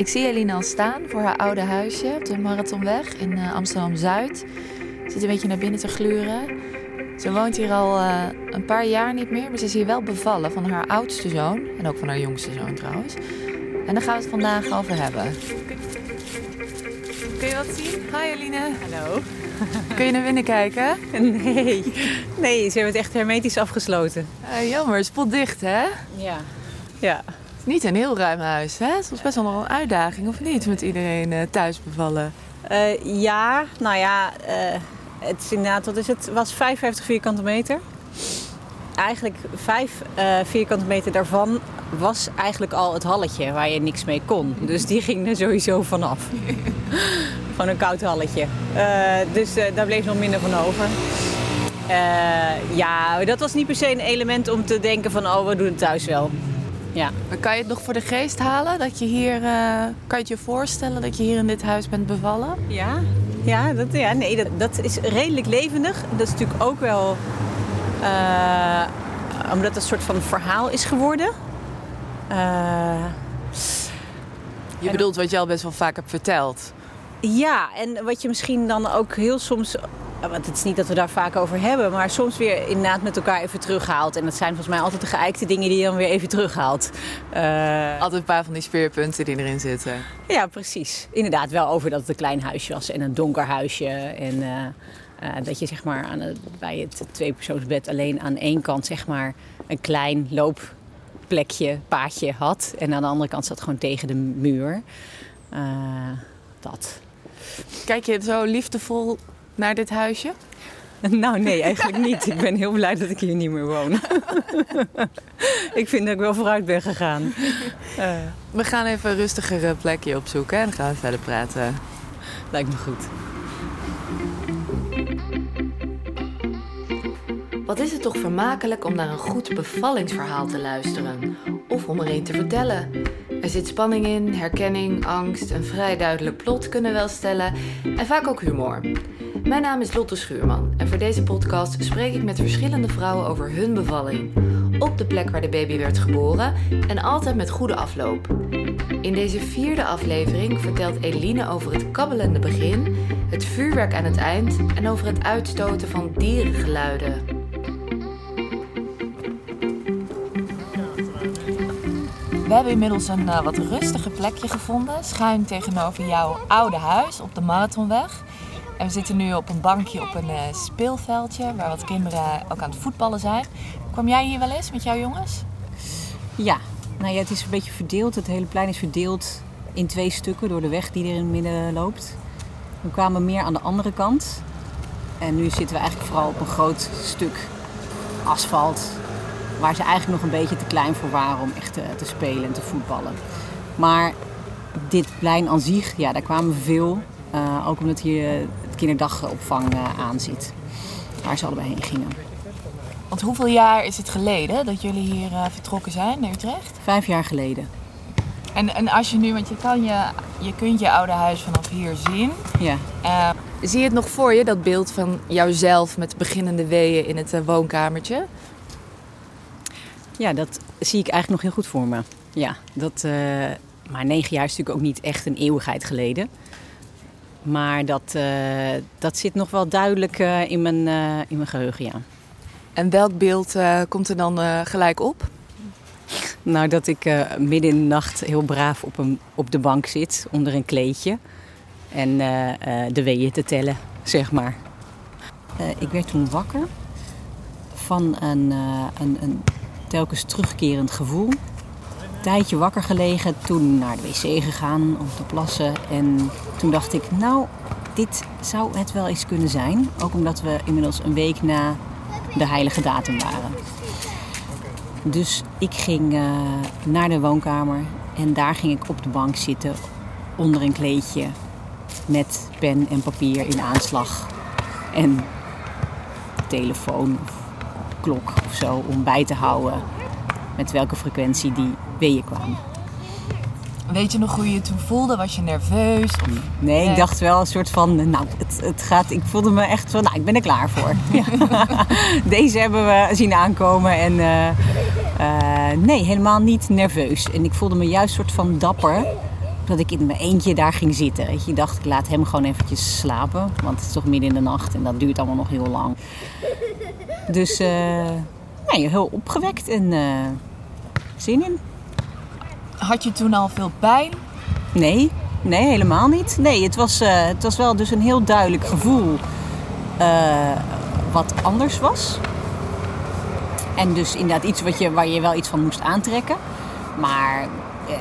Ik zie Eline al staan voor haar oude huisje op de Marathonweg in uh, Amsterdam-Zuid. Zit een beetje naar binnen te gluren. Ze woont hier al uh, een paar jaar niet meer, maar ze is hier wel bevallen van haar oudste zoon. En ook van haar jongste zoon trouwens. En daar gaan we het vandaag over hebben. Kun je wat zien? Hi Eline. Hallo. Kun je naar binnen kijken? Nee. Nee, ze hebben het echt hermetisch afgesloten. Uh, jammer, spotdicht hè? Ja. Ja. Niet een heel ruim huis, hè? Het was best wel nog een uitdaging, of niet? Met iedereen uh, thuis bevallen. Uh, ja, nou ja, uh, het is inderdaad, wat is het? was 55 vierkante meter. Eigenlijk 5 vierkante meter daarvan was eigenlijk al het halletje waar je niks mee kon. Dus die ging er sowieso vanaf. van een koud halletje. dus daar bleef nog minder van over. ja, dat was niet per se een element om te denken van, oh, we doen het thuis wel. Ja. Maar kan je het nog voor de geest halen? Dat je hier, uh, kan je het je voorstellen dat je hier in dit huis bent bevallen? Ja, ja, dat, ja nee, dat, dat is redelijk levendig. Dat is natuurlijk ook wel uh, omdat het een soort van verhaal is geworden. Uh, je bedoelt wat je al best wel vaak hebt verteld. Ja, en wat je misschien dan ook heel soms want het is niet dat we daar vaak over hebben, maar soms weer inderdaad met elkaar even terughaalt. En dat zijn volgens mij altijd de geëikte dingen die je dan weer even terughaalt. Uh... Altijd een paar van die speerpunten die erin zitten. Ja, precies. Inderdaad, wel over dat het een klein huisje was en een donker huisje. En uh, uh, dat je zeg maar aan het, bij het tweepersoonsbed alleen aan één kant zeg maar een klein loopplekje, paadje had. En aan de andere kant zat gewoon tegen de muur. dat. Kijk je zo liefdevol naar dit huisje? Nou, nee, eigenlijk niet. Ik ben heel blij dat ik hier niet meer woon. ik vind dat ik wel vooruit ben gegaan. Uh. We gaan even een rustiger plekje opzoeken en dan gaan we verder praten. Lijkt me goed. Wat is het toch vermakelijk om naar een goed bevallingsverhaal te luisteren? Of om er een te vertellen? Er zit spanning in, herkenning, angst, een vrij duidelijk plot kunnen wel stellen en vaak ook humor. Mijn naam is Lotte Schuurman en voor deze podcast spreek ik met verschillende vrouwen over hun bevalling. Op de plek waar de baby werd geboren en altijd met goede afloop. In deze vierde aflevering vertelt Eline over het kabbelende begin, het vuurwerk aan het eind en over het uitstoten van dierengeluiden. We hebben inmiddels een uh, wat rustiger plekje gevonden, schuin tegenover jouw oude huis op de Marathonweg. En we zitten nu op een bankje op een uh, speelveldje waar wat kinderen ook aan het voetballen zijn. Kwam jij hier wel eens met jouw jongens? Ja, nou ja, het is een beetje verdeeld. Het hele plein is verdeeld in twee stukken door de weg die er in het midden loopt. We kwamen meer aan de andere kant. En nu zitten we eigenlijk vooral op een groot stuk asfalt. Waar ze eigenlijk nog een beetje te klein voor waren om echt te, spelen en te voetballen. Maar dit plein aan zich, ja, daar kwamen we veel. Uh, ook omdat hier kinderdagopvang uh, aanziet. Waar ze allebei heen gingen. Want hoeveel jaar is het geleden dat jullie hier uh, vertrokken zijn naar Utrecht? Vijf jaar geleden. En, en als je nu, want je, kan je, je kunt je oude huis vanaf hier zien. Ja. Uh, zie je het nog voor je, dat beeld van jouzelf met beginnende weeën in het woonkamertje? Ja, dat zie ik eigenlijk nog heel goed voor me. Ja, dat, maar negen jaar is natuurlijk ook niet echt een eeuwigheid geleden. Maar dat, uh, dat zit nog wel duidelijk uh, in, mijn, uh, in mijn geheugen, ja. En welk beeld komt er dan gelijk op? Nou, dat ik midden in de nacht heel braaf op, een, op de bank zit, onder een kleedje. En de weeën te tellen, zeg maar. ik werd toen wakker van een, een, een telkens terugkerend gevoel tijdje wakker gelegen, toen naar de wc gegaan om te plassen. En toen dacht ik, nou, dit zou het wel eens kunnen zijn. Ook omdat we inmiddels een week na de heilige datum waren. Dus ik ging uh, naar de woonkamer en daar ging ik op de bank zitten onder een kleedje met pen en papier in aanslag. En telefoon of klok of zo om bij te houden met welke frequentie die weeën kwamen. Weet je nog hoe je je toen voelde? Was je nerveus? Of... Nee, ik dacht wel een soort van, nou, het, het gaat, ik voelde me echt van, nou, ik ben er klaar voor. Deze hebben we zien aankomen en uh, uh, nee, helemaal niet nerveus. En ik voelde me juist soort van dapper dat ik in mijn eentje daar ging zitten. Weet je. Ik dacht, ik laat hem gewoon eventjes slapen. Want het is toch midden in de nacht en dat duurt allemaal nog heel lang. Dus eh, nee, heel opgewekt en eh, zin in. Had je toen al veel pijn? Nee, nee, helemaal niet. Nee, het was, eh, het was wel dus een heel duidelijk gevoel eh, wat anders was. En dus inderdaad iets wat je, waar je wel iets van moest aantrekken. Maar eh,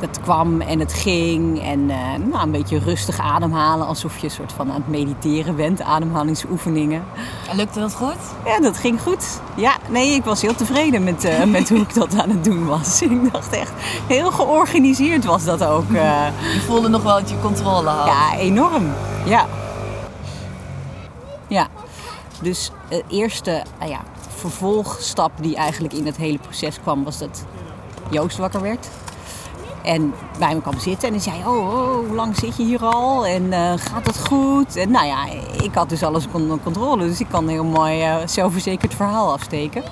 het kwam en het ging. En eh, nou, een beetje rustig ademhalen. Alsof je een soort van aan het mediteren bent. Ademhalingsoefeningen. En lukte dat goed? Ja, dat ging goed. Ja, nee, ik was heel tevreden met, eh, met hoe ik dat aan het doen was. Ik dacht echt, heel georganiseerd was dat ook. eh. Je voelde nog wel dat je controle had. Ja, enorm. Ja. Ja. Dus de eerste nou ja, vervolgstap die eigenlijk in het hele proces kwam, was dat Joost wakker werd. En bij me kwam zitten en hij zei, oh, oh hoe lang zit je hier al? En eh, gaat het goed? En nou ja, ik had dus alles onder controle. Dus ik kan een heel mooi eh, zelfverzekerd verhaal afsteken.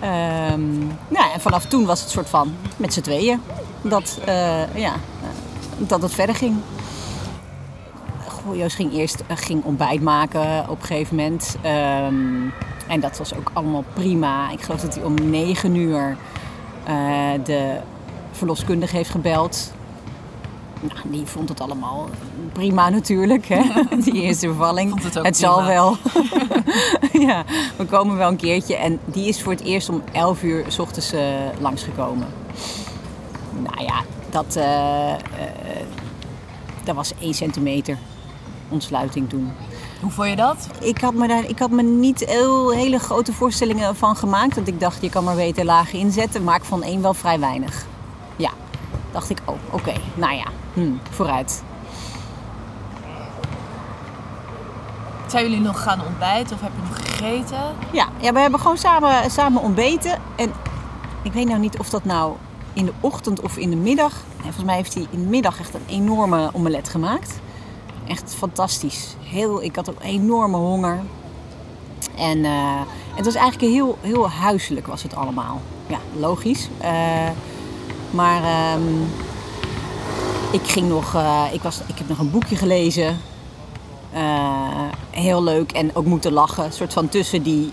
Ehm, nou, en vanaf toen was het soort van met z'n tweeën dat, eh, ja, dat het verder ging. Goh, Joost ging eerst ging ontbijt maken op een gegeven moment. Ehm, en dat was ook allemaal prima. Ik geloof dat hij om negen uur de verloskundige heeft gebeld. Nou, die vond het allemaal prima natuurlijk, hè? die eerste bevalling. Vond het ook zal prima. wel. ja, we komen wel een keertje. En die is voor het eerst om 11 uur s ochtends eh, langsgekomen. Nou ja, dat, eh, eh, dat was 1 centimeter ontsluiting toen. Hoe vond je dat? Ik had me daar ik had me niet heel, hele grote voorstellingen van gemaakt. Want ik dacht, je kan maar beter lagen inzetten. Maar ik vond één wel vrij weinig. Dacht ik, oh, oké. Nou ja, hm, vooruit. Zijn jullie nog gaan ontbijten of heb je nog gegeten? Ja, ja we hebben gewoon samen, samen ontbeten. En ik weet nou niet of dat nou in de ochtend of in de middag. En volgens mij heeft hij in de middag echt een enorme omelet gemaakt. Echt fantastisch. Heel, ik had ook enorme honger. En eh, het was eigenlijk heel, heel huiselijk was het allemaal. Ja, logisch. Eh, maar ehm, ik ging nog, eh, ik, was, ik heb nog een boekje gelezen. Eh, heel leuk en ook moeten lachen. Een soort van tussen die,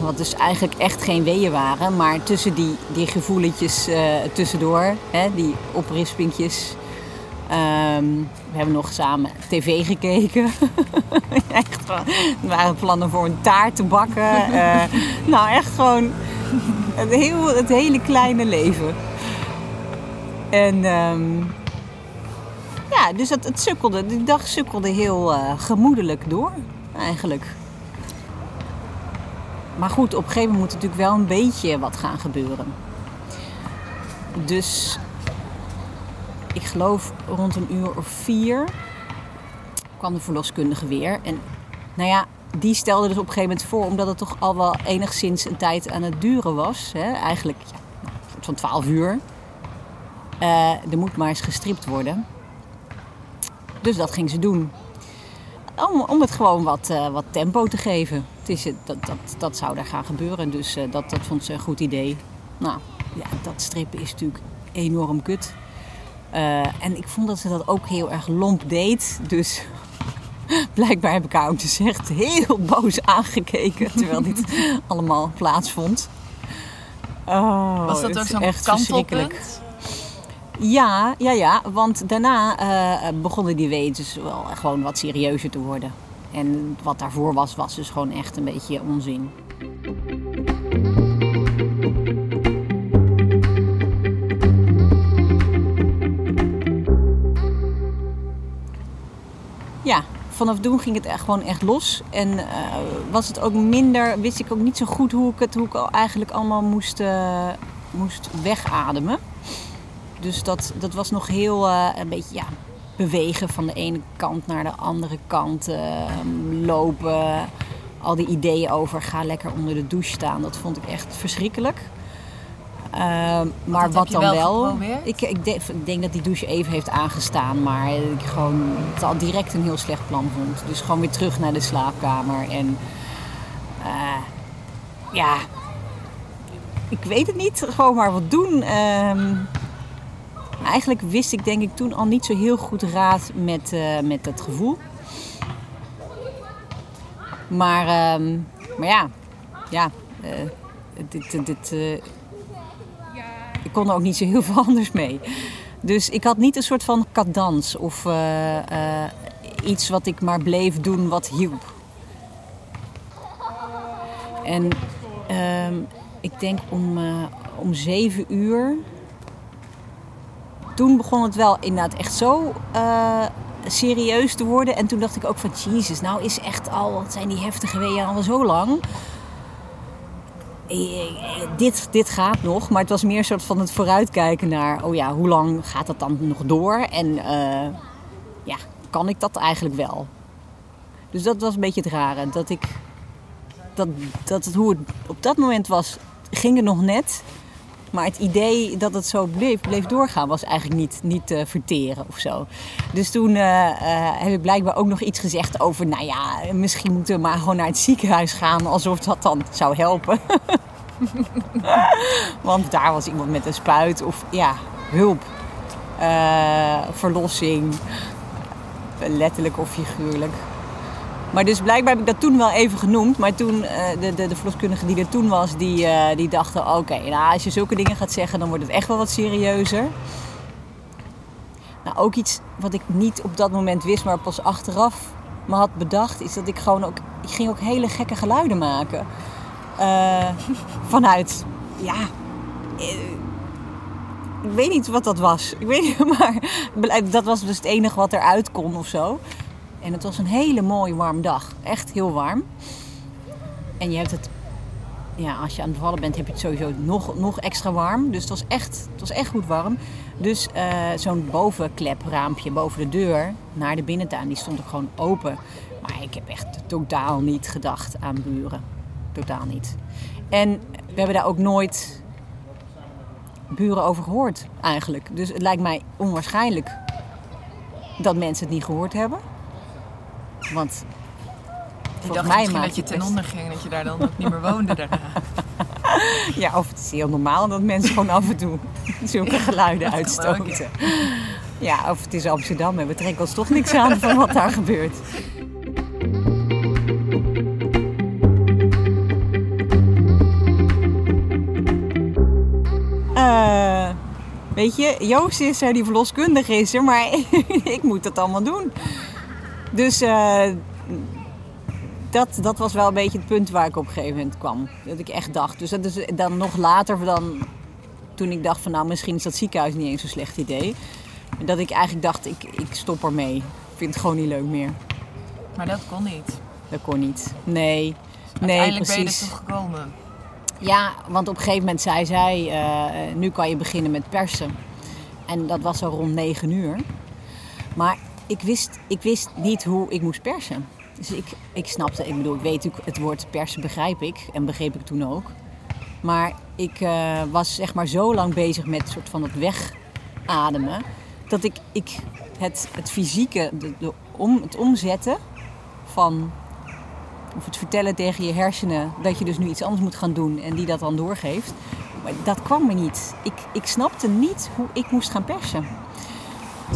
wat dus eigenlijk echt geen weeën waren, maar tussen die, die gevoeletjes eh, tussendoor, hè, die oprispingjes. Ehm, we hebben nog samen tv gekeken. echt, gewoon- er waren plannen voor een taart te bakken. Nou, echt gewoon het, heel, het hele kleine leven. En ehm, ja, dus het, het sukkelde. Die dag sukkelde heel eh, gemoedelijk door, eigenlijk. Maar goed, op een gegeven moment moet natuurlijk wel een beetje wat gaan gebeuren. Dus ik geloof rond een uur of vier kwam de verloskundige weer. En nou ja, die stelde dus op een gegeven moment voor, omdat het toch al wel enigszins een tijd aan het duren was. Hè? Eigenlijk van 12 uur. Eh, er moet maar eens gestript worden. Dus dat ging ze doen. Om, om het gewoon wat, eh, wat tempo te geven. Het is, het- dat, dat, dat zou daar gaan gebeuren. Dus eh, dat, dat vond ze een goed idee. Nou, ja, dat strippen is natuurlijk enorm kut. Eh, en ik vond dat ze dat ook heel erg lomp deed. Dus blijkbaar heb ik haar ook dus echt heel boos aangekeken. Terwijl dit allemaal plaatsvond. Oh, Was dat ook zo'n kantelpunt? Ja, ja, ja. Want daarna eh, begonnen die weeën dus wel gewoon wat serieuzer te worden. En wat daarvoor was, was dus gewoon echt een beetje onzin. Ja, vanaf toen ging het echt gewoon echt los. En eh, was het ook minder, wist ik ook niet zo goed hoe ik het hoe ik eigenlijk allemaal moest, eh, moest wegademen. Dus dat, dat was nog heel eh, een beetje ja, bewegen van de ene kant naar de andere kant. eh, lopen. Al die ideeën over ga lekker onder de douche staan. Dat vond ik echt verschrikkelijk. Ehm, maar wat dan wel? Ik, ik, denk, ik denk dat die douche even heeft aangestaan. Maar ik gewoon het al direct een heel slecht plan vond. Dus gewoon weer terug naar de slaapkamer. En eh, ja, ik weet het niet. Gewoon maar wat doen. Ehm, Eigenlijk wist ik denk ik toen al niet zo heel goed raad met, uh, met het gevoel. Maar, uh, maar ja, ja uh, dit, dit, uh, ik kon er ook niet zo heel veel anders mee. Dus ik had niet een soort van cadans of iets wat ik maar bleef doen wat hielp. En ehm, ik denk om, om zeven uur toen begon het wel inderdaad echt zo uh, serieus te worden. En toen dacht ik ook van, Jezus, nou is echt al, wat zijn die heftige weeën al zo lang. Eh, eh, dit, dit gaat nog, maar het was meer een soort van het vooruitkijken naar, oh ja, hoe lang gaat dat dan nog door? En uh, ja, kan ik dat eigenlijk wel? Dus dat was een beetje het rare. Dat ik, dat, dat het, hoe het op dat moment was, ging het nog net. Maar het idee dat het zo bleef, bleef doorgaan was eigenlijk niet, niet te verteren of zo. Dus toen uh, uh, heb ik blijkbaar ook nog iets gezegd over... nou ja, misschien moeten we maar gewoon naar het ziekenhuis gaan... alsof dat dan zou helpen. Want daar was iemand met een spuit of ja, hulp. Verlossing. Letterlijk of figuurlijk. Maar dus blijkbaar heb ik dat toen wel even genoemd. Maar toen, uh, de, de, de verloskundige die er toen was, die, uh, die dachten... Oké, nou, als je zulke dingen gaat zeggen, dan wordt het echt wel wat serieuzer. Nou, ook iets wat ik niet op dat moment wist, maar pas achteraf me had bedacht... is dat ik gewoon ook... Ik ging ook hele gekke geluiden maken. Uh, vanuit, ja... ik weet niet wat dat was. Ik weet niet, maar dat was dus het enige wat eruit kon of zo. En het was een hele mooie warme dag. Echt heel warm. En je hebt het, ja, als je aan het vallen bent, heb je het sowieso nog, nog extra warm. Dus het was echt, het was echt goed warm. Dus uh, zo'n bovenklepraampje boven de deur naar de binnentuin, die stond ook gewoon open. Maar ik heb echt totaal niet gedacht aan buren. Totaal niet. En we hebben daar ook nooit buren over gehoord eigenlijk. Dus het lijkt mij onwaarschijnlijk dat mensen het niet gehoord hebben. Want die dacht mij misschien dat je ten onder ging, dat je daar dan ook niet meer woonde daarna. ja, of het is heel normaal dat mensen gewoon af en toe zulke geluiden uitstoten. Ja, of het is Amsterdam en we trekken ons toch niks aan van wat daar gebeurt. Uh, weet je, Joost is er die verloskundige is er, maar ik moet het allemaal doen. Dus uh, dat, dat was wel een beetje het punt waar ik op een gegeven moment kwam. Dat ik echt dacht. Dus dat is dan nog later dan toen ik dacht van nou misschien is dat ziekenhuis niet eens een slecht idee. Dat ik eigenlijk dacht ik, ik stop ermee. Ik vind het gewoon niet leuk meer. Maar dat kon niet. Dat kon niet. Nee. Nee, precies. ben je er toch gekomen? Ja, want op een gegeven moment zei zij, uh, nu kan je beginnen met persen. En dat was zo rond 9 uur. Maar ik wist, ik wist niet hoe ik moest persen. Dus ik, ik snapte, ik bedoel, ik weet natuurlijk, het woord persen begrijp ik. En begreep ik toen ook. Maar ik uh, was zeg maar zo lang bezig met soort van het wegademen. Dat ik, ik het, het fysieke, de, de om, het omzetten van... Of het vertellen tegen je hersenen dat je dus nu iets anders moet gaan doen. En die dat dan doorgeeft. Maar dat kwam me niet. Ik, ik snapte niet hoe ik moest gaan persen.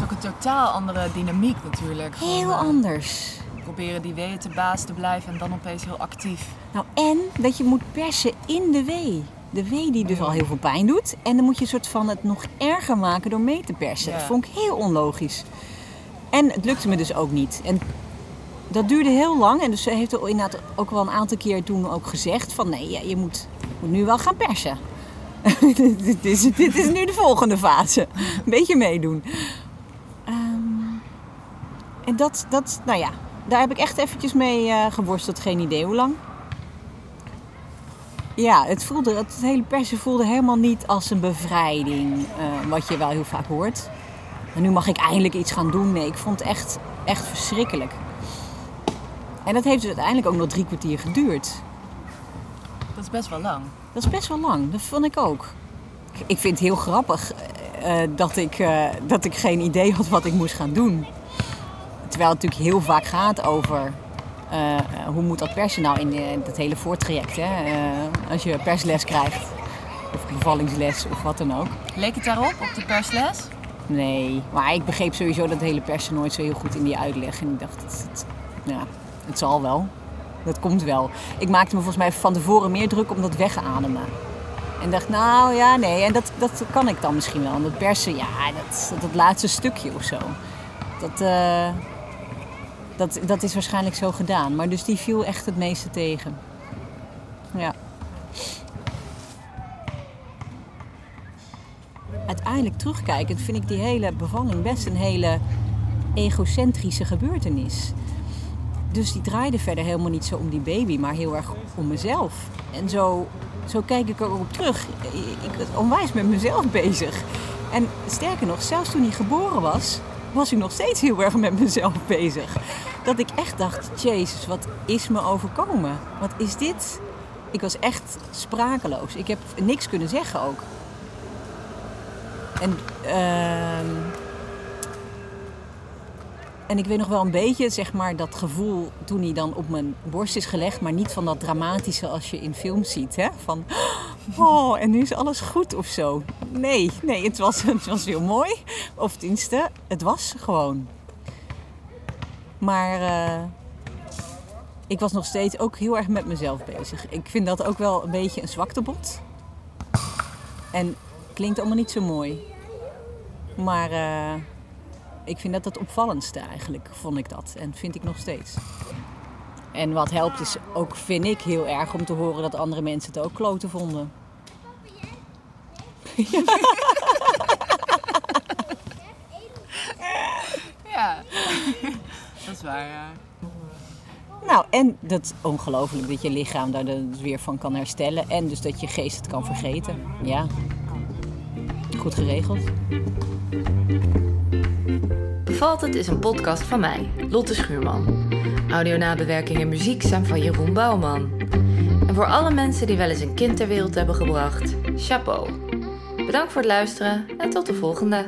Het is ook een totaal andere dynamiek natuurlijk. Heel Van, uh, anders. Proberen die weeën te baas te blijven en dan opeens heel actief. Nou, en dat je moet persen in de wee. De wee die dus al heel veel pijn doet. En dan moet je een soort van het nog erger maken door mee te persen. Ja. Dat vond ik heel onlogisch. En het lukte me dus ook niet. En dat duurde heel lang. En dus ze heeft er inderdaad ook wel een aantal keer toen ook gezegd van... Nee, ja, je moet, moet nu wel gaan persen. dit, is, dit is nu de volgende fase. Een beetje meedoen. En dat, dat, nou ja, daar heb ik echt eventjes mee uh, geworsteld. Geen idee hoe lang. Ja, het, voelde, het hele persen voelde helemaal niet als een bevrijding. Uh, wat je wel heel vaak hoort. En nu mag ik eindelijk iets gaan doen. Nee, ik vond het echt, echt verschrikkelijk. En dat heeft dus uiteindelijk ook nog drie kwartier geduurd. Dat is best wel lang. Dat is best wel lang, dat vond ik ook. Ik vind het heel grappig uh, dat, ik, uh, dat ik geen idee had wat ik moest gaan doen. Terwijl het natuurlijk heel vaak gaat over uh, hoe moet dat persen nou in, in dat hele voortraject. Hè? als je persles krijgt, of bevallingsles of wat dan ook. Leek het daarop, op de persles? Nee, maar ik begreep sowieso dat hele persen nooit zo heel goed in die uitleg. En ik dacht, het, het, ja, het zal wel. Dat komt wel. Ik maakte me volgens mij van tevoren meer druk om dat wegademen. En dacht, nou ja, nee, en dat, dat kan ik dan misschien wel. En dat persen, ja, dat, dat, laatste stukje of zo. Dat, uh, dat, dat is waarschijnlijk zo gedaan. Maar dus die viel echt het meeste tegen. Ja. Uiteindelijk terugkijkend vind ik die hele bevalling best een hele egocentrische gebeurtenis. Dus die draaide verder helemaal niet zo om die baby, maar heel erg om mezelf. En zo, zo kijk ik erop terug. Ik was onwijs met mezelf bezig. En sterker nog, zelfs toen hij geboren was, was ik nog steeds heel erg met mezelf bezig. Dat ik echt dacht, jezus, wat is me overkomen? Wat is dit? Ik was echt sprakeloos. Ik heb niks kunnen zeggen ook. En, uh, en ik weet nog wel een beetje, zeg maar, dat gevoel toen hij dan op mijn borst is gelegd. Maar niet van dat dramatische als je in films ziet, hè? Van, oh, en nu is alles goed of zo. Nee, nee, het was, het was heel mooi. Of tenminste, het was gewoon. Maar uh, ik was nog steeds ook heel erg met mezelf bezig. Ik vind dat ook wel een beetje een zwaktebod. En klinkt allemaal niet zo mooi. Maar uh, ik vind dat het opvallendste eigenlijk, vond ik dat. En vind ik nog steeds. En wat helpt is ook, vind ik, heel erg om te horen dat andere mensen het ook kloten vonden. is waar, ja. Nou, en dat ongelooflijk dat je lichaam daar dus weer van kan herstellen. En dus dat je geest het kan vergeten. Ja. Goed geregeld. Bevalt het is een podcast van mij, Lotte Schuurman. Audionabewerking en muziek zijn van Jeroen Bouwman. En voor alle mensen die wel eens een kind ter wereld hebben gebracht, chapeau. Bedankt voor het luisteren en tot de volgende.